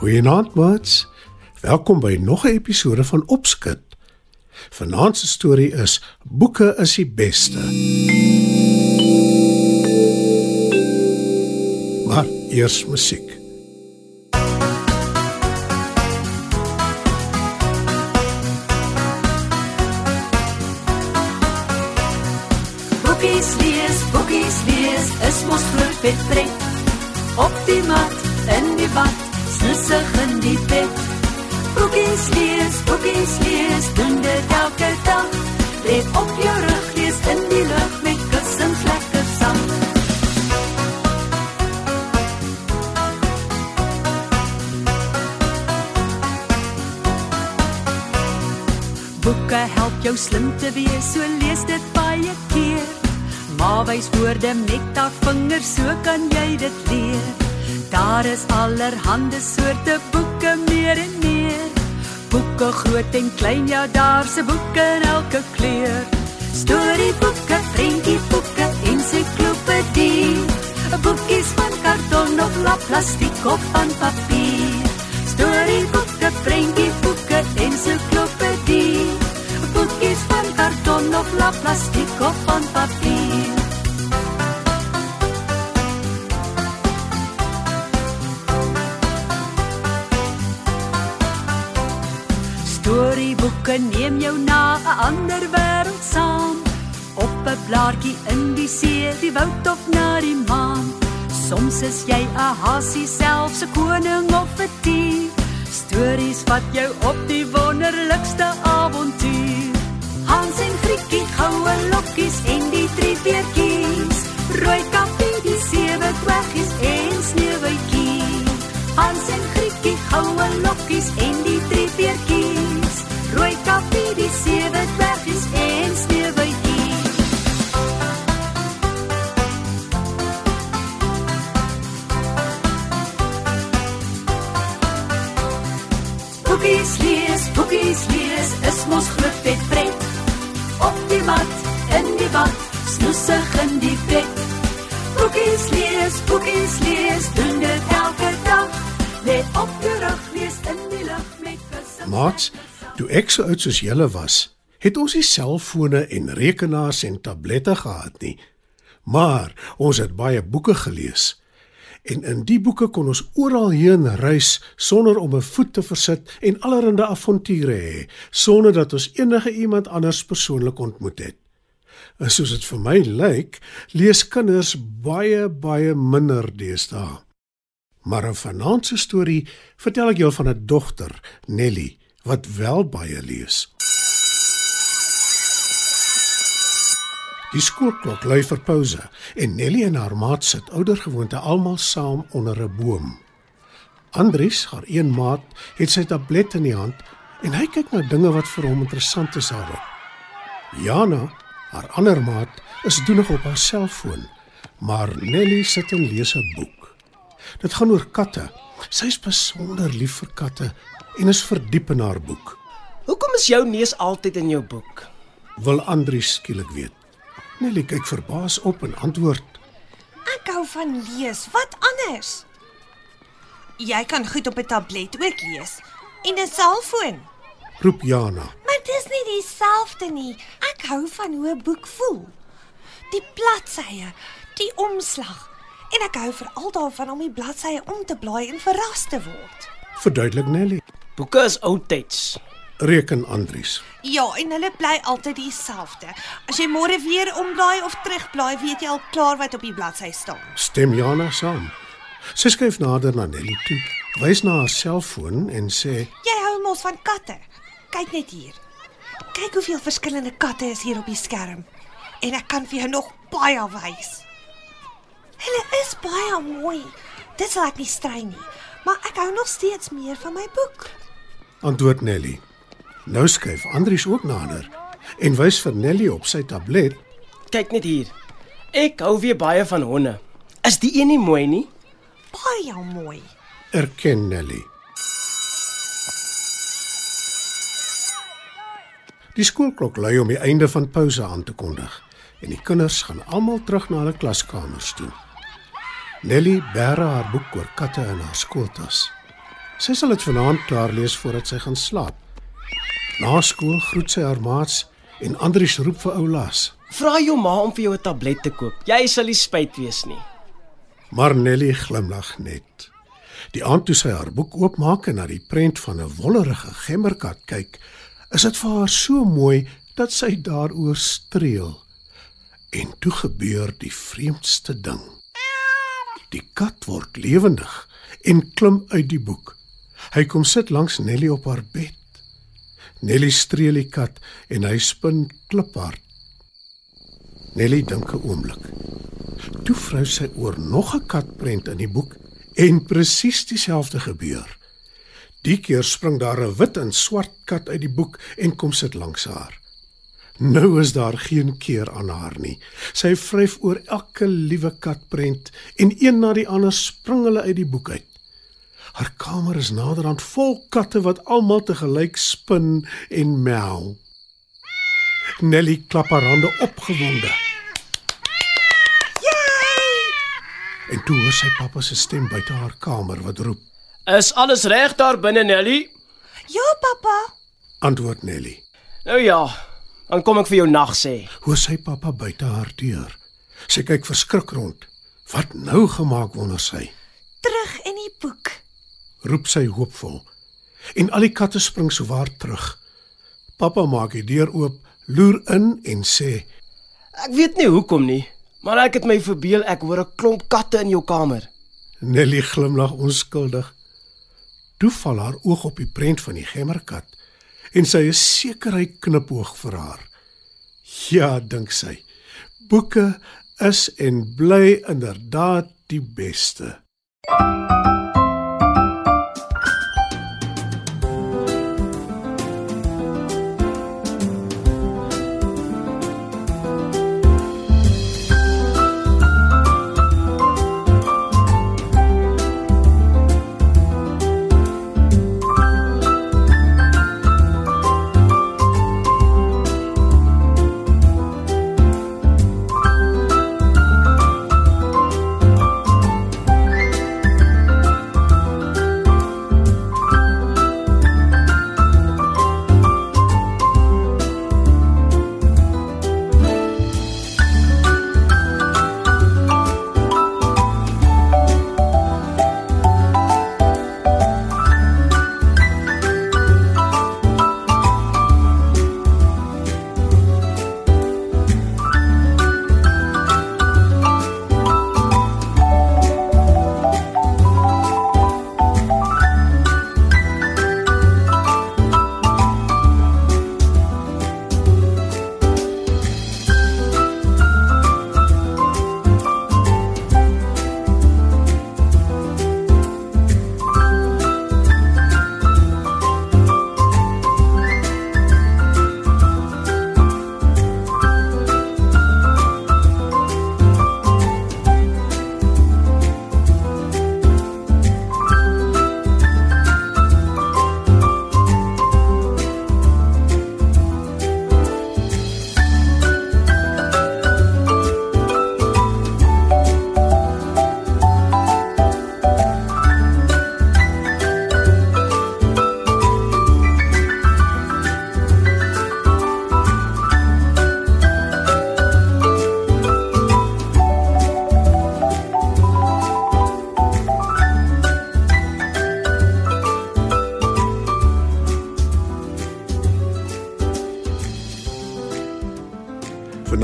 Goeienaand, maats. Welkom by nog 'n episode van Opskud. Vanaand se storie is Boeke is die beste. Maar eers musiek. Boekies lees, boekies lees, is mos groot vet pret. Op die mat, in die bad, snussig in die bed. Boekies lees, boekies lees, doen dit elke dag. Let op jou rug, lees in die lug met kussings lekker saam. Boeke help jou slim te wees, so lees dit baie keer. Maar wys woorde met daar vingers, so kan jy dit leer. Daar is allerhande soorte boeke meer en meer. Boeke groot en klein, ja, daar's 'n boek in elke kleur. Storieboeke, prentjieboeke, ensiklopedie. Boekies van karton of lap plastiek of van papier. Storieboeke, prentjieboeke, ensiklopedie. Boekies van karton of lap plastiek of van papier. Storieboeke neem jou na 'n ander wêreld saam. Op 'n blaartjie in die see, die woud of na die maan. Soms is jy 'n hasie selfs 'n koning of 'n dier. Stories wat jou op die wonderlikste avontuur. Hans en Grietjie, goue lokkies en Boekies lees, boekies lees, doen dit elke dag. Let op jou rug, lees in die lug met kussings. Maats, toe ek so oud soos julle was, het ons nie selfone en rekenaars en tablette gehad nie. Maar ons het baie boeke gelees. En in die boeke kon ons oral heen reis sonder om 'n voet te versit en allerlei avonture hê, sonder dat ons enige iemand anders persoonlik ontmoet het. En soos dit vir my lyk, lees kinders baie baie minder deesdae. Maar in vanaand se storie vertel ek jou van 'n dogter, Nelly, wat wel baie lees. Die skoolklok lui vir pouse en Nelly en haar maat sit oudergewoonte almal saam onder 'n boom. Andries, haar een maat, het sy tablet in die hand en hy kyk na dinge wat vir hom interessant is daarop. Jana, haar ander maat, is doenig op haar selfoon, maar Nelly sit en lees 'n boek. Dit gaan oor katte. Sy's besonder lief vir katte en is verdiep in haar boek. Hoekom is jou neus altyd in jou boek? Wil Andries skielik weet. Nelly kyk verbaas op en antwoord: Ek hou van lees. Wat anders? Jy kan goed op 'n tablet ook lees en 'n selfoon. roep Jana. Maar dis nie dieselfde nie. Ek hou van hoe 'n boek voel. Die bladsye, die omslag. En ek hou veral daarvan om die bladsye om te blaai en verras te word. Verduidelik Nelly. Boeke is oudtyds. Reken Andries. Ja, en hulle bly altyd dieselfde. As jy môre weer omblaai of terugblaai, weet jy al klaar wat op die bladsy staan. Stem Jana saam. Sy skuif nader na Nelly toe, wys na haar selfoon en sê: Jy hou mos van katte. Kyk net hier. Kyk hoeveel verskillende katte is hier op die skerm. En ek kan vir jou nog baie wys. Hulle is baie mooi. Dit sal ek nie strei nie, maar ek hou nog steeds meer van my boek. Antwoord Nelly. Nou skuif Andries ook nader en wys vir Nelly op sy tablet. Kyk net hier. Ek hou weer baie van honde. Is die een nie mooi nie? Baie mooi. Erken Nelly. Die skoolklok lui om die einde van pouse aan te kondig en die kinders gaan almal terug na hulle klaskamers toe. Nelly bære haar boek oor katte in haar skooltas. Sy sal dit vanaand klaar lees voordat sy gaan slaap. Na skool groet sy haar maats en Andries roep vir Oulas. Vra jou ma om vir jou 'n tablet te koop. Jy sal nie spyt wees nie. Maar Nelly glimlag net. Die aand toe sy haar boek oopmaak en na die prent van 'n wollerige gemmerkat kyk, is dit vir haar so mooi dat sy daaroor streel. En toe gebeur die vreemdste ding. Die kat word lewendig en klim uit die boek. Hy kom sit langs Nelly op haar bed. Nelly streel die kat en hy spin kliphard. Nelly dink 'n oomblik. Toe vrou sy oor nog 'n katprent in die boek en presies dieselfde gebeur. Die keer spring daar 'n wit en swart kat uit die boek en kom sit langs haar. Nou is daar geen keer aan haar nie. Sy vryf oor elke liewe katprent en een na die ander spring hulle uit die boek uit. Haar kamer is naderhand vol katte wat almal te gelyk spin en mel. Nelly klap haar hande opgewonde. En toe hoor sy pappa se stem buite haar kamer wat roep. Is alles reg daar binne, Nelly? Ja, pappa. Antwoord Nelly. Nou ja, dan kom ek vir jou nag sê. Hoor sy pappa buite haar deur. Sy kyk verskrik rond. Wat nou gemaak wonder sy? Terug in die boek. Roep sy hoopvol. En al die katte spring souwaar terug. Pappa maak die deur oop, loer in en sê: Ek weet nie hoekom nie, maar ek het my verbeel ek hoor 'n klomp katte in jou kamer. Nelly glimlag onskuldig. Toe val haar oog op die prent van die gemmerkat en sy is seker hy knipoog vir haar. Ja, dink sy. Boeke is en bly inderdaad die beste.